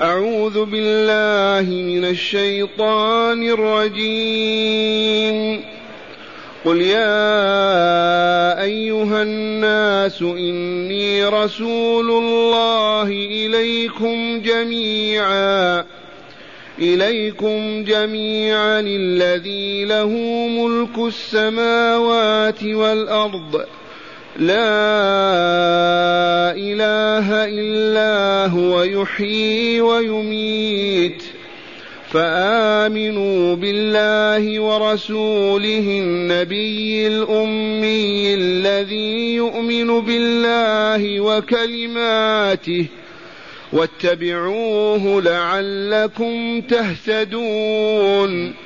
أعوذ بالله من الشيطان الرجيم. قل يا أيها الناس إني رسول الله إليكم جميعا إليكم جميعا الذي له ملك السماوات والأرض. لا إله إلا هو يحيي ويميت. فآمنوا بالله ورسوله النبي الأمي الذي يؤمن بالله وكلماته. واتبعوه لعلكم تهتدون.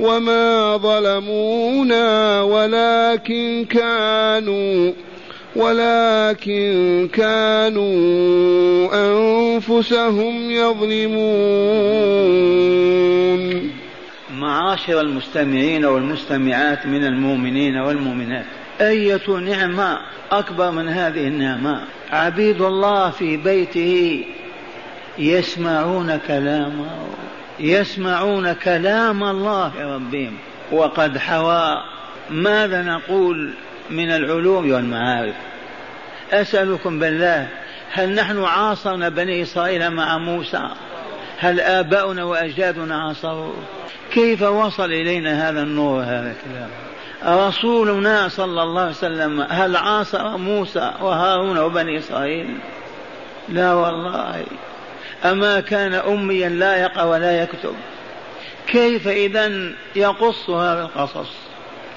وما ظلمونا ولكن كانوا ولكن كانوا أنفسهم يظلمون. معاشر المستمعين والمستمعات من المؤمنين والمؤمنات أية نعمة أكبر من هذه النعمة؟ عبيد الله في بيته يسمعون كلامه. يسمعون كلام الله ربهم وقد حوى. ماذا نقول من العلوم؟ والمعارف أسألكم بالله هل نحن عاصرنا بني إسرائيل مع موسى؟ هل آباؤنا وأجدادنا عاصروا؟ كيف وصل إلينا هذا النور هذا الكلام؟ رسولنا صلى الله عليه وسلم هل عاصر موسى وهارون وبني إسرائيل؟ لا والله. أما كان أميا لا يقرأ ولا يكتب. كيف إذا يقص هذا القصص؟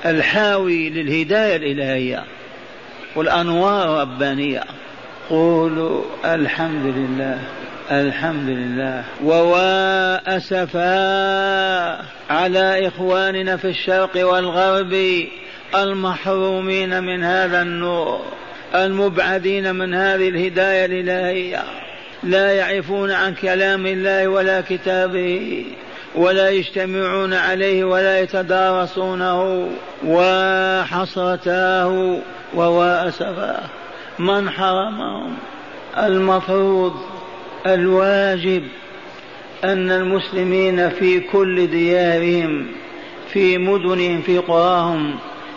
الحاوي للهداية الإلهية والأنوار الربانية. قولوا الحمد لله الحمد لله. ووا أسفا على إخواننا في الشرق والغرب المحرومين من هذا النور المبعدين من هذه الهداية الإلهية. لا يعرفون عن كلام الله ولا كتابه ولا يجتمعون عليه ولا يتدارسونه وحسرتاه وواسفاه من حرمهم؟ المفروض الواجب أن المسلمين في كل ديارهم في مدنهم في قراهم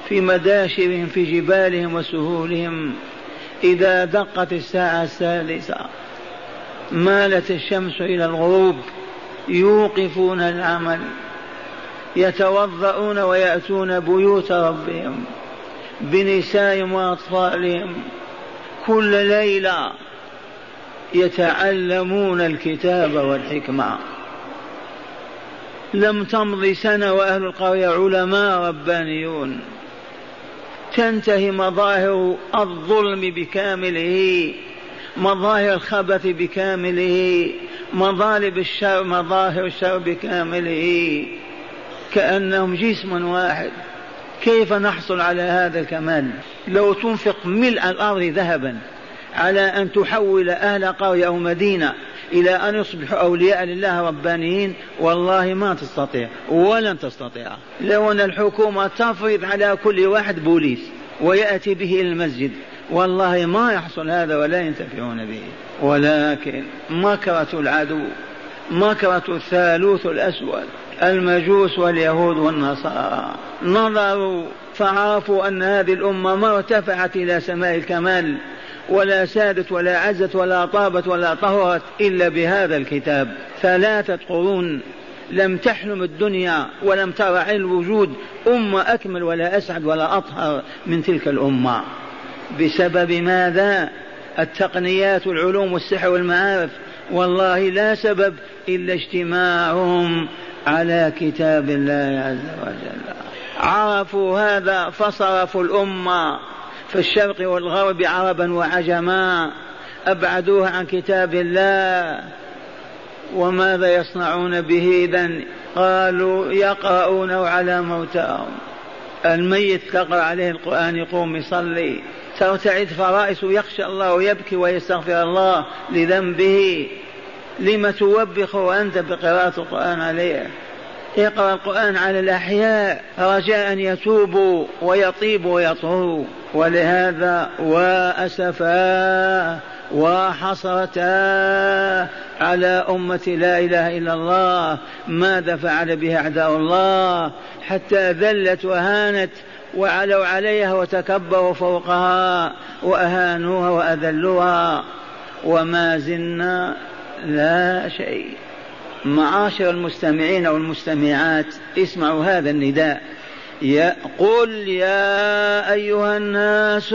في مداشرهم في جبالهم وسهولهم. إذا دقت الساعة السادسة مالت الشمس إلى الغروب يوقفون العمل يتوضؤون ويأتون بيوت ربهم بنسائهم وأطفالهم كل ليلة يتعلمون الكتاب والحكمة. لم تمض سنة وأهل القرية علماء ربانيون. تنتهي مظاهر الظلم بكامله. مظاهر الخبث بكامله مظالب الشر مظاهر الشر بكامله. كأنهم جسم واحد. كيف نحصل على هذا الكمال؟ لو تنفق ملء الأرض ذهبا على أن تحول أهل قرية أو مدينة إلى أن يصبحوا أولياء لله ربانيين والله ما تستطيع ولن تستطيع. لو أن الحكومة تفرض على كل واحد بوليس ويأتي به إلى المسجد والله ما يحصل هذا ولا ينتفعون به. ولكن مكرة العدو مكرة الثالوث الأسود المجوس واليهود والنصارى. نظروا فعرفوا أن هذه الأمة ما ارتفعت إلى سماء الكمال ولا سادت ولا عزت ولا طابت ولا طهرت إلا بهذا الكتاب. ثلاثة قرون لم تحلم الدنيا ولم ترى الوجود أمة أكمل ولا أسعد ولا أطهر من تلك الأمة. بسبب ماذا؟ التقنيات والعلوم والسحر والمعارف. والله لا سبب إلا اجتماعهم على كتاب الله عز وجل. عرفوا هذا فصرفوا الأمة في الشرق والغرب عربا وعجما. أبعدوها عن كتاب الله. وماذا يصنعون به إذا قالوا يقرؤونه على موتاهم. الميت تقرأ عليه القرآن يقوم يصلي. ترتعد فرائس يخشى الله ويبكي ويستغفر الله لذنبه. لم توبخ وأنت بقراءة القرآن عليه. اقرأ القرآن على الأحياء. رجاء أن يتوبوا ويطيبوا ويطهروا. ولهذا وأسفا وحسرتا على أمة لا إله إلا الله. ماذا فعل بها أعداء الله؟ حتى ذلت وهانت وعلوا عليها وتكبروا فوقها وأهانوها وأذلوها وما زلنا لا شيء. معاشر المستمعين والمستمعات اسمعوا هذا النداء. يا قل يا أيها الناس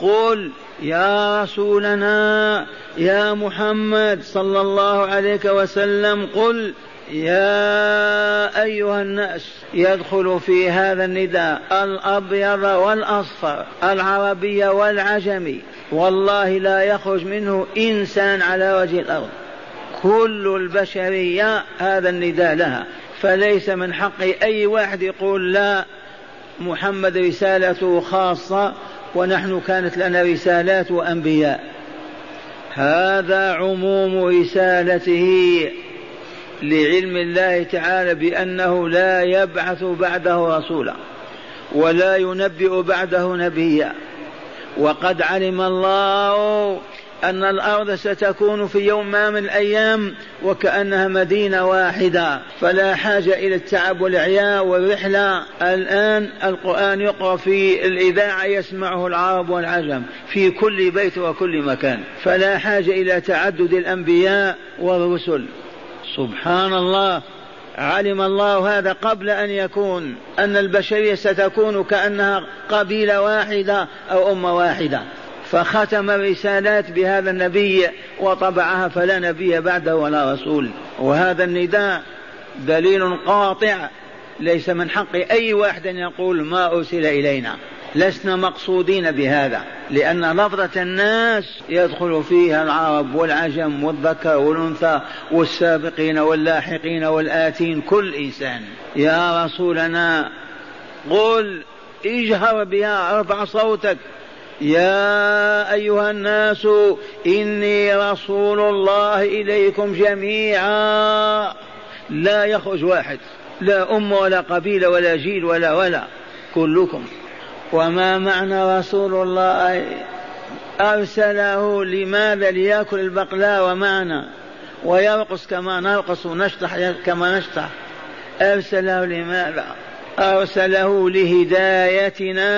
قل يا رسولنا يا محمد صلى الله عليه وسلم قل يا أيها الناس يدخل في هذا النداء الأبيض والأصفر العربي والعجمي. والله لا يخرج منه إنسان على وجه الأرض. كل البشرية هذا النداء لها. فليس من حق أي واحد يقول لا محمد رسالته خاصة ونحن كانت لنا رسالات وأنبياء. هذا عموم رسالته. لعلم الله تعالى بأنه لا يبعث بعده رسولا ولا ينبئ بعده نبيا. وقد علم الله أن الأرض ستكون في يوم ما من الأيام وكأنها مدينة واحدة. فلا حاجة إلى التعب والعياء والرحلة. الآن القرآن يقرأ في الإذاعة يسمعه العرب والعجم في كل بيت وكل مكان. فلا حاجة إلى تعدد الأنبياء والرسل. سبحان الله علم الله هذا قبل أن يكون أن البشرية ستكون كأنها قبيلة واحدة أو أمة واحدة. فختم الرسالات بهذا النبي وطبعها فلا نبي بعده ولا رسول. وهذا النداء دليل قاطع ليس من حق أي واحد أن يقول ما أرسل إلينا. لسنا مقصودين بهذا لأن لفظة الناس يدخل فيها العرب والعجم والذكر والأنثى والسابقين واللاحقين والآتين كل إنسان. يا رسولنا قل اجهر بها ارفع صوتك. يا أيها الناس إني رسول الله إليكم جميعا. لا يخرج واحد لا أم ولا قبيلة ولا جيل ولا ولا كلكم. وما معنى رسول الله أرسله لماذا ليأكل البقلاء معنا ويرقص كما نرقص ونشطح كما نشطح؟ أرسله لماذا؟ أرسله لهدايتنا.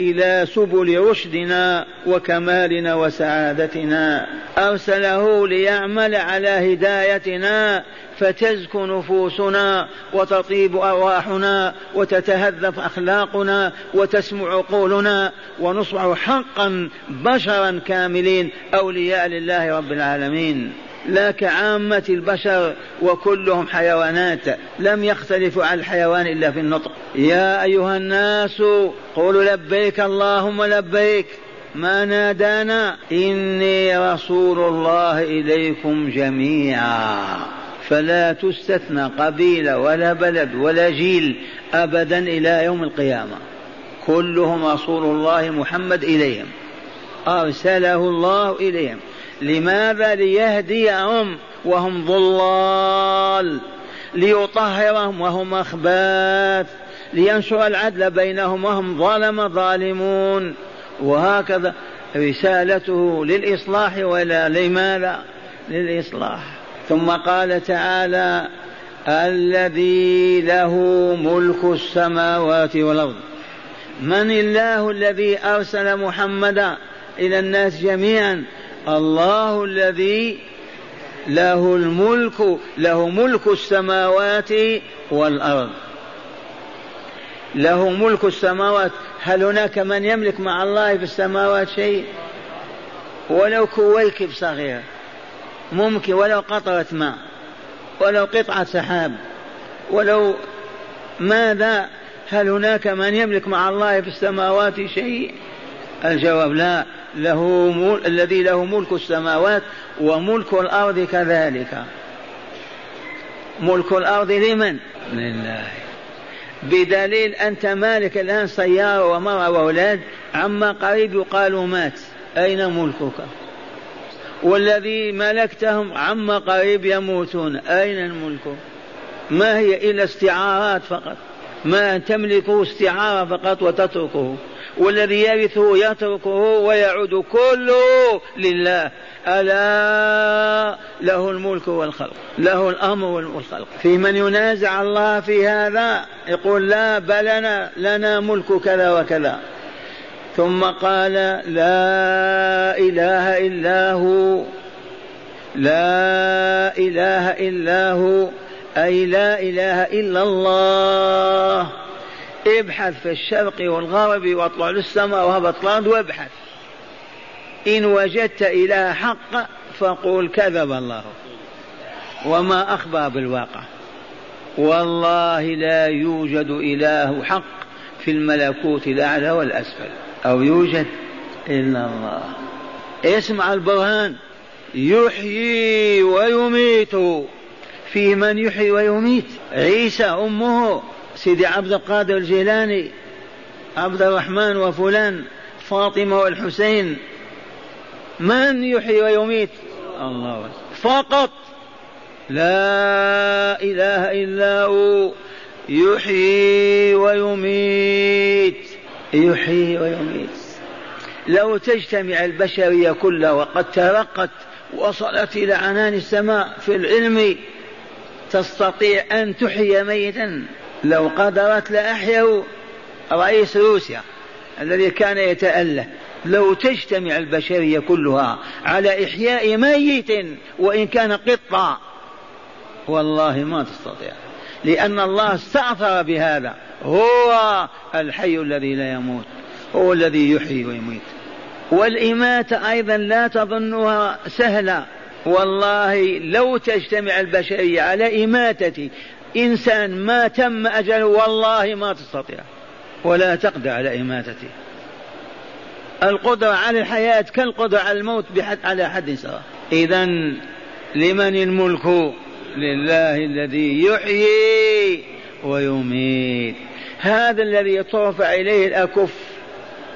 إلى سبل رشدنا وكمالنا وسعادتنا. أرسله ليعمل على هدايتنا فتزكو نفوسنا وتطيب أرواحنا وتتهذب أخلاقنا وتسمع عقولنا ونصبح حقا بشرا كاملين. أولياء لله رب العالمين. لا كعامة البشر وكلهم حيوانات لم يختلفوا عن الحيوان إلا في النطق. يا أيها الناس قولوا لبيك اللهم لبيك. ما نادانا؟ إني رسول الله إليكم جميعا. فلا تستثنى قبيلة ولا بلد ولا جيل أبدا إلى يوم القيامة. كلهم رسول الله محمد إليهم. أرسله الله إليهم. لماذا ليهديهم وهم ضلال ليطهرهم وهم أخباث لينشر العدل بينهم وهم ظلم ظالمون وهكذا رسالته للإصلاح ولا لماذا للإصلاح ثم قال تعالى الذي له ملك السماوات والأرض من الله الذي أرسل محمدا إلى الناس جميعا الله الذي له الملك له ملك السماوات والأرض. له ملك السماوات. هل هناك من يملك مع الله في السماوات شيء؟ ولو كويكب صغير ممكن ولو قطرة ماء ولو قطعة سحاب ولو ماذا؟ هل هناك من يملك مع الله في السماوات شيء؟ الجواب لا. له مل... الذي له ملك السماوات وملك الأرض كذلك. ملك الأرض لمن؟ لله. بدليل أنت مالك الآن سيارة ومرأة وأولاد عما قريب يقال مات. أين ملكك؟ والذي ملكتهم عما قريب يموتون. أين الملك؟ ما هي إلا استعارات فقط. ما تملكه استعارة فقط وتتركه. والذي يرثه يتركه ويعود كله لله. ألا له الملك والخلق له الأمر والخلق. في من ينازع الله في هذا؟ يقول لا بلنا لنا ملك كذا وكذا. ثم قال لا إله إلا هو لا إله إلا هو أي لا إله إلا الله. ابحث في الشرق والغرب واطلع للسماء وهبط الأرض وابحث. إن وجدت إله حق فقول كذب الله. وما أخبر بالواقع. والله لا يوجد إله حق في الملكوت الأعلى والأسفل. أو يوجد إلا الله. اسمع البرهان. يحيي ويميت. في من يحيي ويميت؟ عيسى أمه. سيدي عبد القادر الجيلاني عبد الرحمن وفلان فاطمة والحسين. من يحيي ويميت؟ الله. فقط. لا إله إلا هو. يحيي ويميت. يحيي ويميت. لو تجتمع البشرية كلها وقد ترقت وصلت إلى عنان السماء في العلم تستطيع أن تحيي ميتا. لو قدرت لأحيوا رئيس روسيا الذي كان يتأله لو تجتمع البشرية كلها على إحياء ميت وإن كان قطة والله ما تستطيع. لأن الله استأثر بهذا. هو الحي الذي لا يموت هو الذي يحيي ويميت. والإماتة أيضا لا تظنها سهلة. والله لو تجتمع البشرية على إماتة إنسان ما تم أجله والله ما تستطيع. ولا تقدر على إماتته. القدرة على الحياة كالقدرة على الموت بحد على حد سواء. إذا لمن الملك لله الذي يحيي ويميت. هذا الذي ترفع إليه الأكف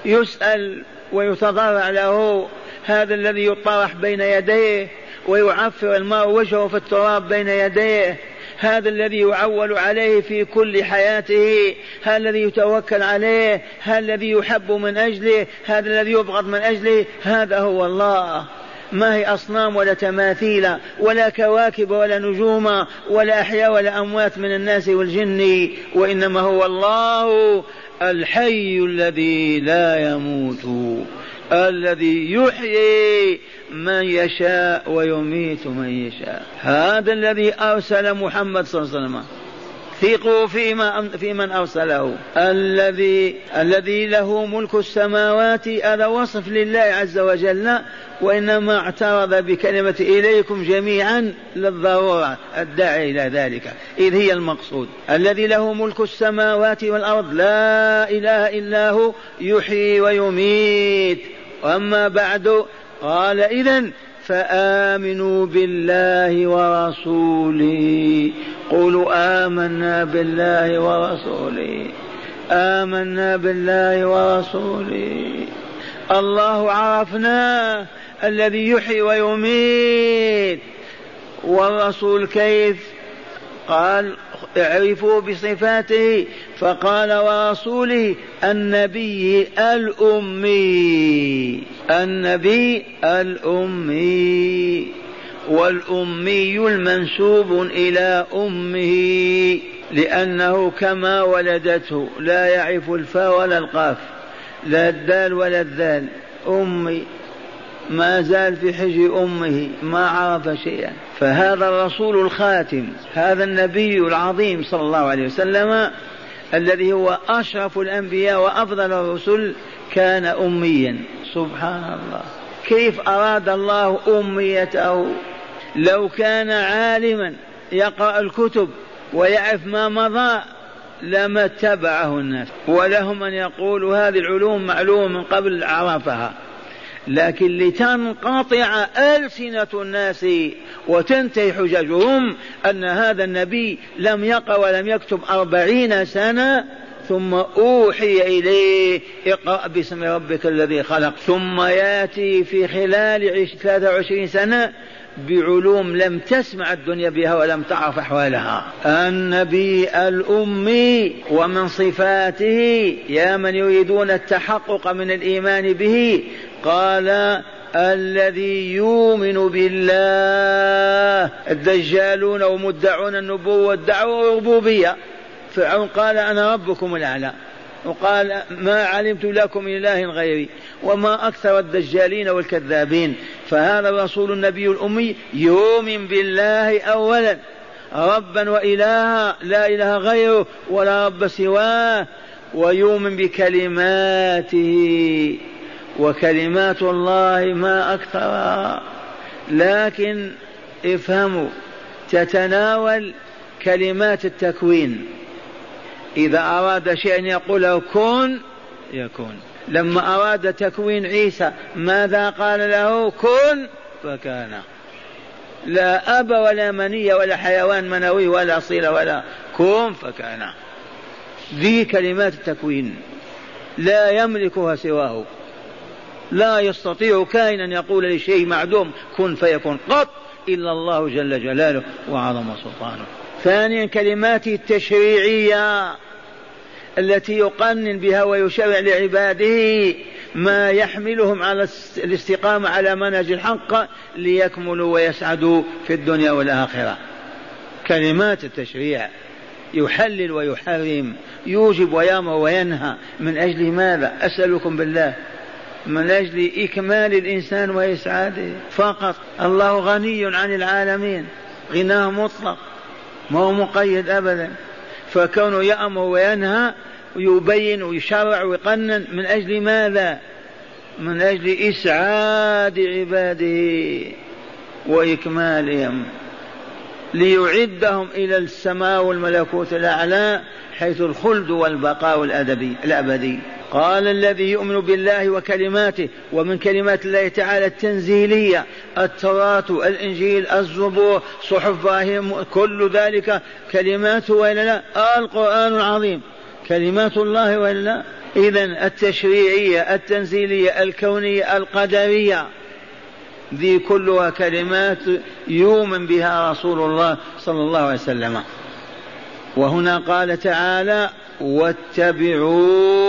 يسأل ويتضرع له. هذا الذي يطرح بين يديه ويعفر الماء وجهه في التراب بين يديه. هذا الذي يعول عليه في كل حياته هذا الذي يتوكل عليه هذا الذي يحب من أجله هذا الذي يبغض من أجله هذا هو الله. ما هي أصنام ولا تماثيل ولا كواكب ولا نجوم ولا أحياء ولا أموات من الناس والجن وإنما هو الله الحي الذي لا يموت. الذي يحيي من يشاء ويميت من يشاء. هذا الذي أرسل محمد صلى الله عليه وسلم. ثقوا فيما في من أرسله. الذي الذي له ملك السماوات هذا وصف لله عز وجل وإنما اعترض بكلمة إليكم جميعا للضرورة. الداعي إلى ذلك. إذ هي المقصود. الذي له ملك السماوات والأرض. لا إله إلا هو. يحيي ويميت. وأما بعد قال إذا فآمنوا بالله ورسوله. قولوا آمنا بالله ورسوله. آمنا بالله ورسوله. الله عرفناه الذي يحيي ويميت. والرسول كيف؟ قال اعرفوا بصفاته فقال ورسوله النبي الأمي النبي الأمي والأمي المنسوب إلى أمه لأنه كما ولدته لا يعرف الفاء ولا القاف لا الدال ولا الذال أمي ما زال في حجر أمه ما عرف شيئا. فهذا الرسول الخاتم هذا النبي العظيم صلى الله عليه وسلم الذي هو أشرف الأنبياء وأفضل الرسل كان أميا. سبحان الله. كيف أراد الله أميته؟ لو كان عالما يقرأ الكتب ويعرف ما مضى لما اتبعه الناس. ولهم من يقول هذه العلوم معلومة من قبل عرفها. لكن لتنقطع ألسنة الناس وتنتهي حججهم أن هذا النبي لم يقرأ ولم يكتب أربعين سنة ثم أوحي إليه اقرأ باسم ربك الذي خلق ثم يأتي في خلال 23 سنة بعلوم لم تسمع الدنيا بها ولم تعرف أحوالها. النبي الأمي ومن صفاته يا من يريدون التحقق من الإيمان به قال الذي يؤمن بالله. الدجالون ومدعون النبوة والدعوة والربوبية فرعون قال أنا ربكم الأعلى. وقال ما علمت لكم إله غيري وما أكثر الدجالين والكذابين فهذا الرسول النبي الأمي يؤمن بالله أولا. ربا وإلها لا إله غيره ولا رب سواه ويؤمن بكلماته وكلمات الله ما أكثرها لكن افهموا تتناول كلمات التكوين. إذا أراد شيئا يقول كن يكون. لما أراد تكوين عيسى ماذا قال له؟ كن. فكان. لا أب ولا منية ولا حيوان منوي ولا صلة ولا كن فكان. ذي كلمات التكوين. لا يملكها سواه. لا يستطيع كائن أن يقول لشيء معدوم كن فيكون قط إلا الله جل جلاله وعظم سلطانه. ثانيا كلماته التشريعية التي يقنن بها ويشرع لعباده ما يحملهم على الاستقامة على منهج الحق ليكملوا ويسعدوا في الدنيا والآخرة. كلمات التشريع يحلل ويحرم يوجب ويأمر وينهى. من أجل ماذا؟ أسألكم بالله. من أجل إكمال الإنسان وإسعاده. فقط. الله غني عن العالمين. غناه مطلق. ما هو مقيد أبدا. فكونه يأمر وينهى ويبين ويشرع ويقنن من أجل ماذا؟ من أجل إسعاد عباده وإكمالهم. ليعدهم إلى السماء والملكوت الأعلى حيث الخلد والبقاء الأدبي الأبدي. قال الذي يؤمن بالله وكلماته ومن كلمات الله تعالى التنزيلية التوراة الإنجيل الزبور صحف إبراهيم كل ذلك كلماته وإلا لا؟ القرآن العظيم. كلمات الله وإلا لا؟ إذا التشريعية التنزيلية الكونية القدرية ذي كلها كلمات يؤمن بها رسول الله صلى الله عليه وسلم. وهنا قال تعالى واتبعوه.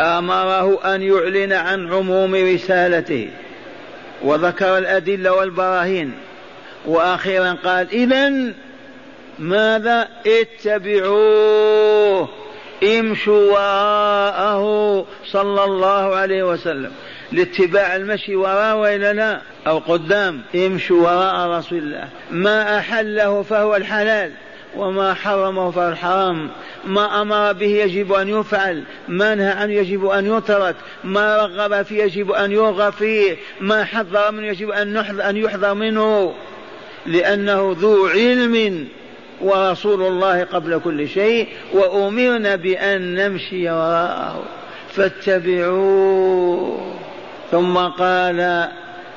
آمره أن يعلن عن عموم رسالته وذكر الأدلة والبراهين. وأخيرا قال اذا ماذا؟ اتبعوه. امشوا وراءه صلى الله عليه وسلم. لاتباع المشي وراء والا لا أو قدام. امشوا وراء رسول الله. ما أحله فهو الحلال وما حرمه فهو الحرام. ما أمر به يجب أن يفعل. ما نهى عنه يجب أن يترك. ما رغب فيه يجب أن يرغب فيه. ما حذر منه يجب أن أن يحذر منه. لأنه ذو علم ورسول الله قبل كل شيء وأمرنا بأن نمشي وراءه. فاتبعوه. ثم قال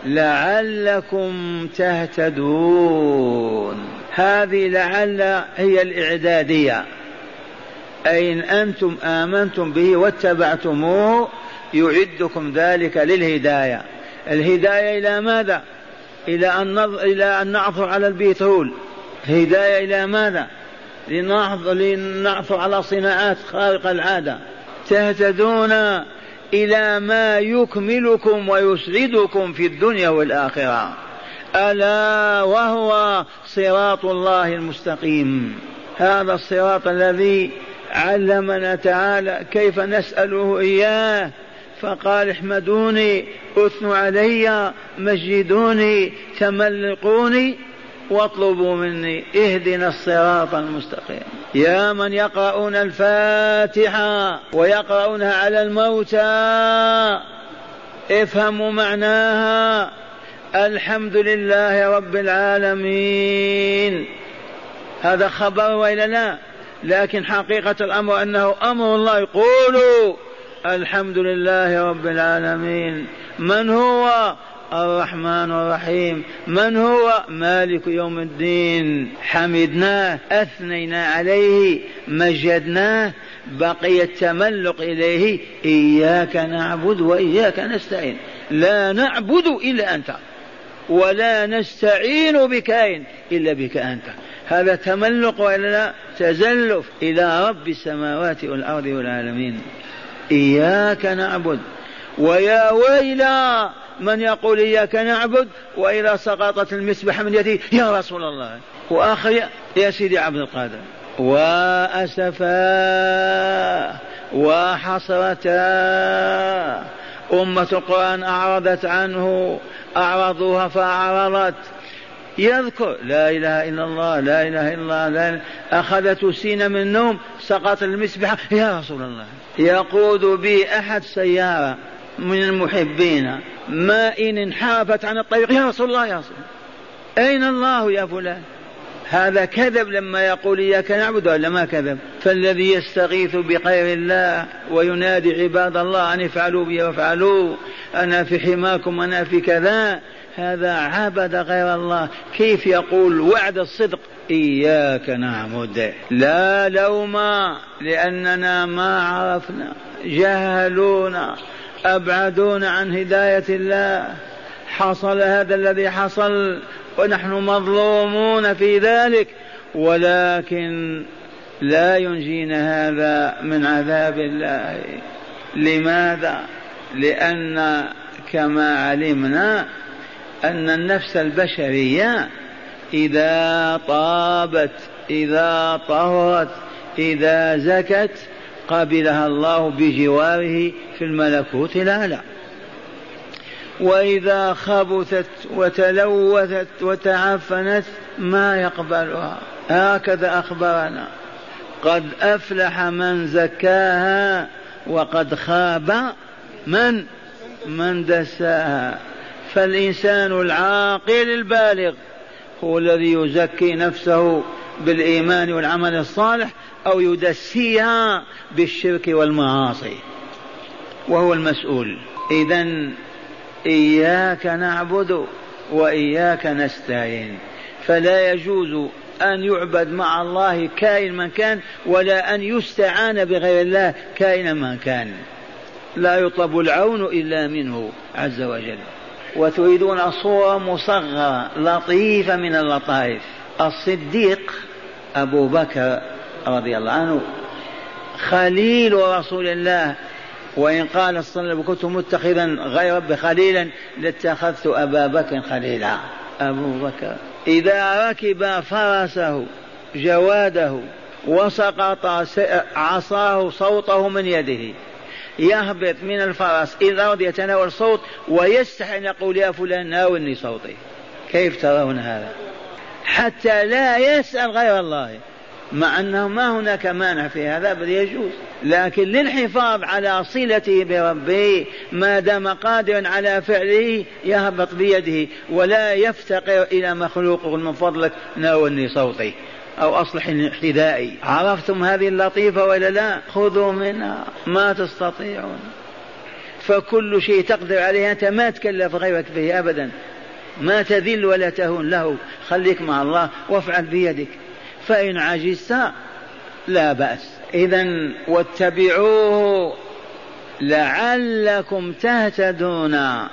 لعلكم تهتدون. هذه لعل هي الإعدادية. أي إن أنتم آمنتم به واتبعتموه يعدكم ذلك للهداية. الهداية إلى ماذا؟ إلى أن إلى أن نعثر على البترول هداية إلى ماذا؟ لنعثر على صناعات خارقة العادة. تهتدون إلى ما يكملكم ويسعدكم في الدنيا والآخرة. ألا وهو صراط الله المستقيم. هذا الصراط الذي علمنا تعالى كيف نسأله إياه. فقال احمدوني أثنوا علي مجدوني تملقوني واطلبوا مني اهدنا الصراط المستقيم. يا من يقرؤون الفاتحة ويقرؤونها على الموتى افهموا معناها. الحمد لله رب العالمين. هذا خبر وإلا لا؟ لكن حقيقة الأمر أنه أمر الله. يقولوا الحمد لله رب العالمين. من هو؟ الرحمن الرحيم. من هو؟ مالك يوم الدين. حمدناه أثنينا عليه مجدناه بقي التملق إليه. إياك نعبد وإياك نستعين. لا نعبد إلا أنت ولا نستعين بكائن إلا بك أنت. هذا تملق والا تزلف إلى رب السماوات والأرض والعالمين. إياك نعبد. ويا ويلا من يقول إياك نعبد وإذا سقطت المسبحة من يده يا رسول الله. وآخر يا سيدي عبد القادر. وأسفا وحسرتا. أمة القرآن أعرضت عنه أعرضوها فأعرضت. يذكر لا إله إلا الله لا إله إلا الله لا إله أخذته سين من النوم سقط المسبحة يا رسول الله. يقود بي أحد سيارة. من المحبين. ما إن انحرفت عن الطريق. يا رسول الله يا رسول الله. أين الله يا فلان؟ هذا كذب لما يقول إياك نعبد ولا ما كذب؟ فالذي يستغيث بغير الله وينادي عباد الله أن افعلوا بي وافعلوا. أنا في حماكم أنا في كذا. هذا عبد غير الله. كيف يقول وعد الصدق؟ إياك نعبد. لا لوم لأننا ما عرفنا. جهلونا. أبعدونا عن هداية الله. حصل هذا الذي حصل ونحن مظلومون في ذلك ولكن لا ينجينا هذا من عذاب الله. لماذا؟ لأن كما علمنا أن النفس البشرية إذا طابت إذا طهرت إذا زكت قبلها الله بجواره في الملكوت الأعلى. وإذا خبثت وتلوثت وتعفنت ما يقبلها. هكذا أخبرنا. قد أفلح من زكاها وقد خاب من؟ من دساها. فالإنسان العاقل البالغ هو الذي يزكي نفسه بالإيمان والعمل الصالح أو يدسيها بالشرك والمعاصي. وهو المسؤول. اذا إياك نعبد وإياك نستعين. فلا يجوز أن يعبد مع الله كائن من كان ولا أن يستعان بغير الله كائن من كان. لا يطلب العون إلا منه عز وجل. وتريدون صورة مصغرة لطيفة من اللطائف. الصديق أبو بكر رضي الله عنه خليل رسول الله وإن قال صلى الله عليه وسلم كنت متخذا غير رب خليلا لاتخذت أبا بكر خليلا. أبو بكر. إذا ركب فرسه جواده وسقط عصاه صوته من يده يهبط من الفرس إلى الأرض يتناول صوت ويستحي أن يقول يا فلان ناولني صوتي. كيف ترون هذا؟ حتى لا يسأل غير الله. مع أنه ما هناك مانع في هذا بل يجوز. لكن للحفاظ على صلته بربه ما دام قادرا على فعله يهبط بيده ولا يفتقر إلى مخلوق من فضلك ناولني صوتي أو أصلح حذائي عرفتم هذه اللطيفة ولا لا؟ خذوا منها. ما تستطيعون. فكل شيء تقدر عليه أنت ما تكلف غيرك به أبدا. ما تذل ولا تهون له خليك مع الله وافعل بيدك. فإن عجزت لا بأس. إذا واتبعوه لعلكم تهتدون.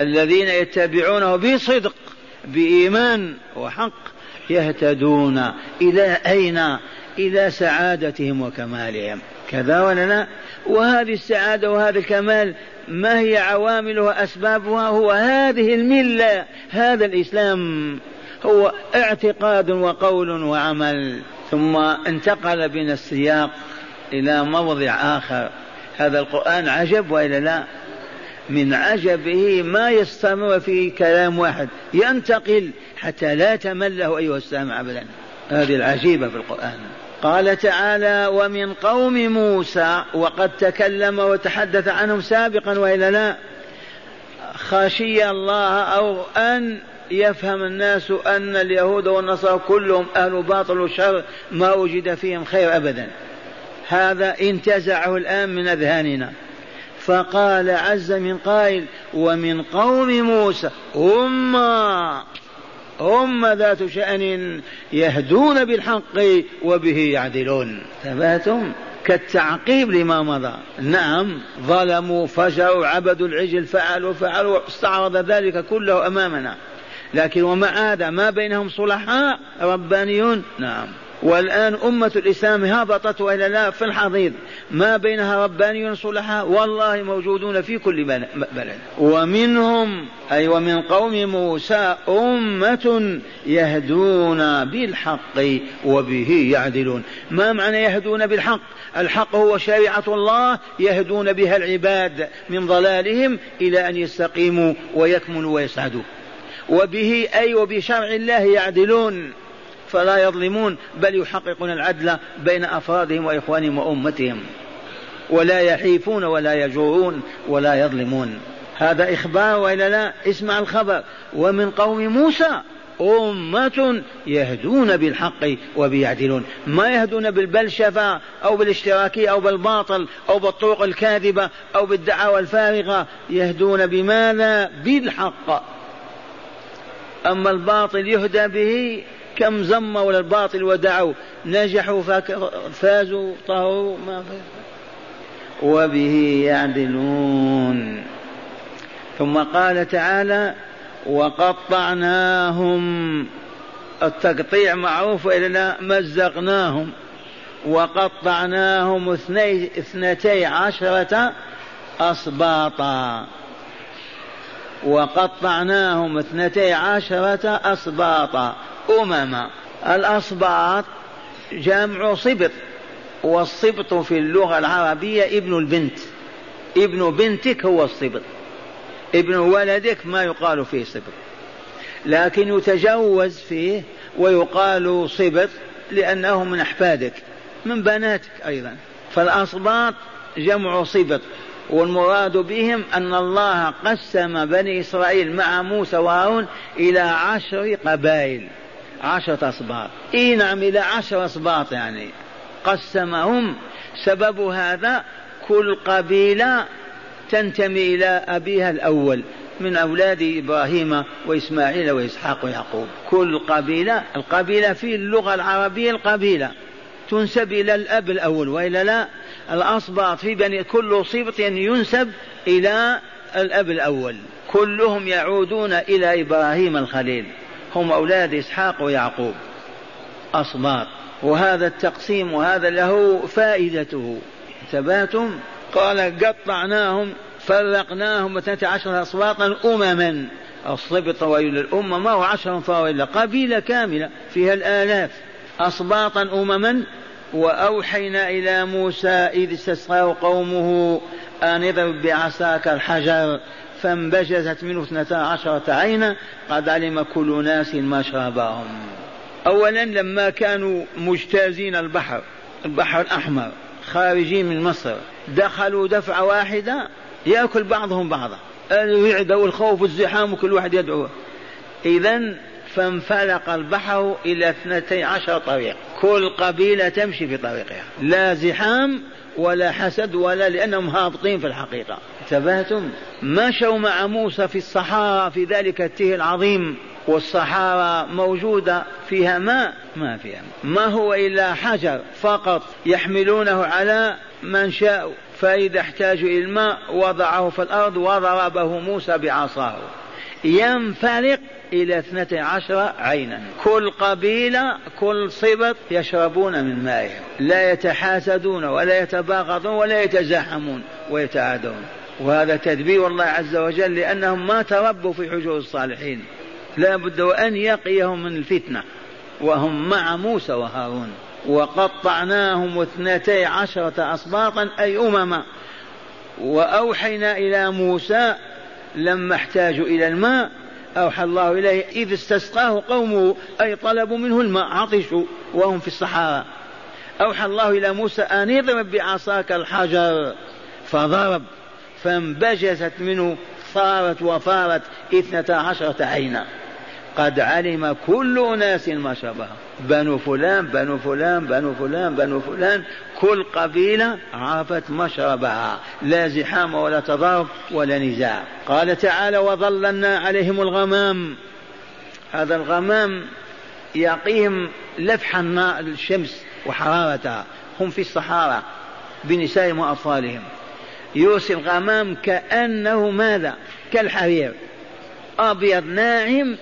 الذين يتبعونه بصدق بإيمان وحق يهتدون إلى أين؟ إلى سعادتهم وكمالهم. كذا ولا لا؟ وهذه السعادة وهذا الكمال ما هي عواملها أسبابها هو هذه الملة هذا الإسلام. هو اعتقاد وقول وعمل ثم انتقل بنا السياق إلى موضع آخر. هذا القرآن عجب وإلا لا؟ من عجبه ما يستمر في كلام واحد. ينتقل حتى لا تمل له أيها السامع أبدا. هذه العجيبة في القرآن. قال تعالى ومن قوم موسى وقد تكلم وتحدث عنهم سابقا والا لا خشي الله أو أن يفهم الناس أن اليهود والنصارى كلهم أهل باطل وشر ما وجد فيهم خير أبدا. هذا انتزعه الآن من أذهاننا. فقال عز من قائل ومن قوم موسى أمة! هم ذات شأن يهدون بالحق وبه يعدلون. ثباتهم كالتعقيب لما مضى. نعم. ظلموا فجروا عبدوا العجل فعلوا فعلوا استعرض ذلك كله أمامنا. لكن ومع هذا ما بينهم صلحاء ربانيون. نعم. والآن أمة الإسلام هبطت وإلى لا في الحضيض. ما بينها ربانيون صلحاء والله موجودون في كل بلد. ومنهم أي ومن قوم موسى أمة يهدون بالحق وبه يعدلون. ما معنى يهدون بالحق؟ الحق هو شريعة الله يهدون بها العباد من ضلالهم إلى أن يستقيموا ويكملوا ويسعدوا. وبه أي وبشرع الله يعدلون. فلا يظلمون بل يحققون العدل بين أفرادهم وإخوانهم وأمتهم. ولا يحيفون ولا يجورون ولا يظلمون. هذا إخبار وإلا لا؟ اسمع الخبر. ومن قوم موسى أمة يهدون بالحق وبيعدلون. ما يهدون بالبلشفة أو بالاشتراكية أو بالباطل أو بالطرق الكاذبة أو بالدعاوى الفارغة. يهدون بماذا؟ بالحق. أما الباطل يهدى به كم زموا الباطل ودعوا نجحوا فازوا طهروا ما وبه يعدلون. ثم قال تعالى وقطعناهم. التقطيع معروف إلا مزقناهم. وقطعناهم اثني اثنتي عشرة أصباطا. وقطعناهم اثنتي عشرة أصباطا. أمما الأصباط جمع صبط والصبط في اللغة العربية ابن البنت. ابن بنتك هو الصبط. ابن ولدك ما يقال فيه صبط. لكن يتجوز فيه ويقال صبط لأنه من أحفادك من بناتك أيضا. فالأصباط جمع صبط والمراد بهم أن الله قسم بني إسرائيل مع موسى وهارون إلى عشر قبائل. عشرة أصباط. إي نعم إلى عشر أصباط يعني. قسمهم. سبب هذا كل قبيلة تنتمي إلى أبيها الأول من أولاد إبراهيم وإسماعيل وإسحاق ويعقوب. كل قبيلة القبيلة في اللغة العربية القبيلة. تنسب إلى الأب الأول وإلا لا. الأصباط في بني كل صبط ينسب إلى الأب الأول. كلهم يعودون إلى إبراهيم الخليل. هم أولاد إسحاق ويعقوب. أصباط. وهذا التقسيم وهذا له فائدته. ثباتهم قال قطعناهم فرقناهم اثنتا عشر أصباطا أمما. الصبط وإلى الأمة ما هو عشر فهو إلا قبيلة كاملة فيها الآلاف. أصباطا أمما. وأوحينا إلى موسى إذ استسقاه قومه أن اضرب بعصاك الحجر. فانبجزت منه اثنتا عشرة عينا قد علم كل ناس مشربهم أولا لما كانوا مجتازين البحر البحر الأحمر خارجين من مصر دخلوا دفعة واحدة يأكل بعضهم بعضا. الرعدة والخوف والزحام وكل واحد يدعو إذا فانفلق البحر إلى اثنتي عشر طريق. كل قبيلة تمشي في طريقها. لا زحام ولا حسد ولا لأنهم هابطين في الحقيقة. انتبهتم؟ مشوا مع موسى في الصحارى في ذلك التيه العظيم والصحارى موجودة فيها ماء؟ ما فيها ما هو إلا حجر فقط يحملونه على من شاء فإذا احتاجوا إلى الماء وضعه في الأرض وضربه موسى بعصاه. ينفلق إلى اثنتي عشر عينا. كل قبيلة كل صبت يشربون من مائهم. لا يتحاسدون ولا يتباغضون ولا يتزاحمون ويتعادون. وهذا تدبير الله عز وجل لأنهم ما تربوا في حجور الصالحين. لا بد وأن يقيهم من الفتنة. وهم مع موسى وهارون. وقطعناهم اثنتي عشرة أسباطا أي أمما وأوحينا إلى موسى لما احتاجوا إلى الماء أوحى الله إليه إذ استسقاه قومه أي طلبوا منه الماء عطشوا وهم في الصحراء. أوحى الله إلى موسى أن اضرب بعصاك الحجر. فضرب. فانبجست منه صارت وفارت اثنتا عشرة عينا. قد علم كل أناس مشربها بنو فلان بنو فلان بنو فلان بنو فلان. كل قبيلة عرفت مشربها لا زحام ولا تضارب ولا نزاع. قال تعالى وظللنا عليهم الغمام. هذا الغمام يقيهم لفح الشمس وحرارتها. هم في الصحارى بنسائهم وأطفالهم. يرسل الغمام كأنه ماذا؟ كالحرير. أبيض ناعم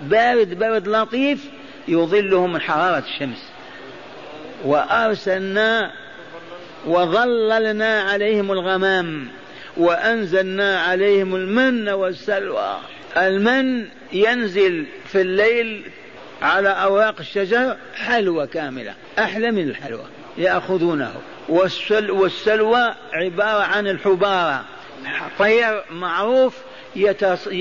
بارد برد لطيف يظلهم من حرارة الشمس. وأرسلنا وظللنا عليهم الغمام وأنزلنا عليهم المن والسلوى. المن ينزل في الليل على أوراق الشجر حلوى كاملة أحلى من الحلوى يأخذونه. والسل والسلوى عبارة عن الحبارة. طير معروف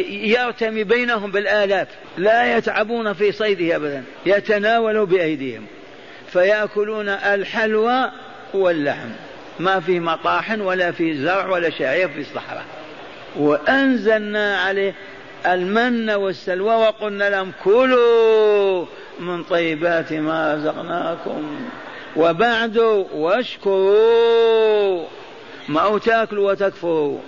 يرتمي بينهم بالآلاف لا يتعبون في صيده أبدا يتناولوا بأيديهم. فيأكلون الحلوى واللحم. ما في مطاحن ولا في زرع ولا شعير في الصحراء. وأنزلنا عليه المن والسلوى وقلنا لهم كلوا من طيبات ما رزقناكم. وبعد واشكروا. ما تاكلوا وتكفروا.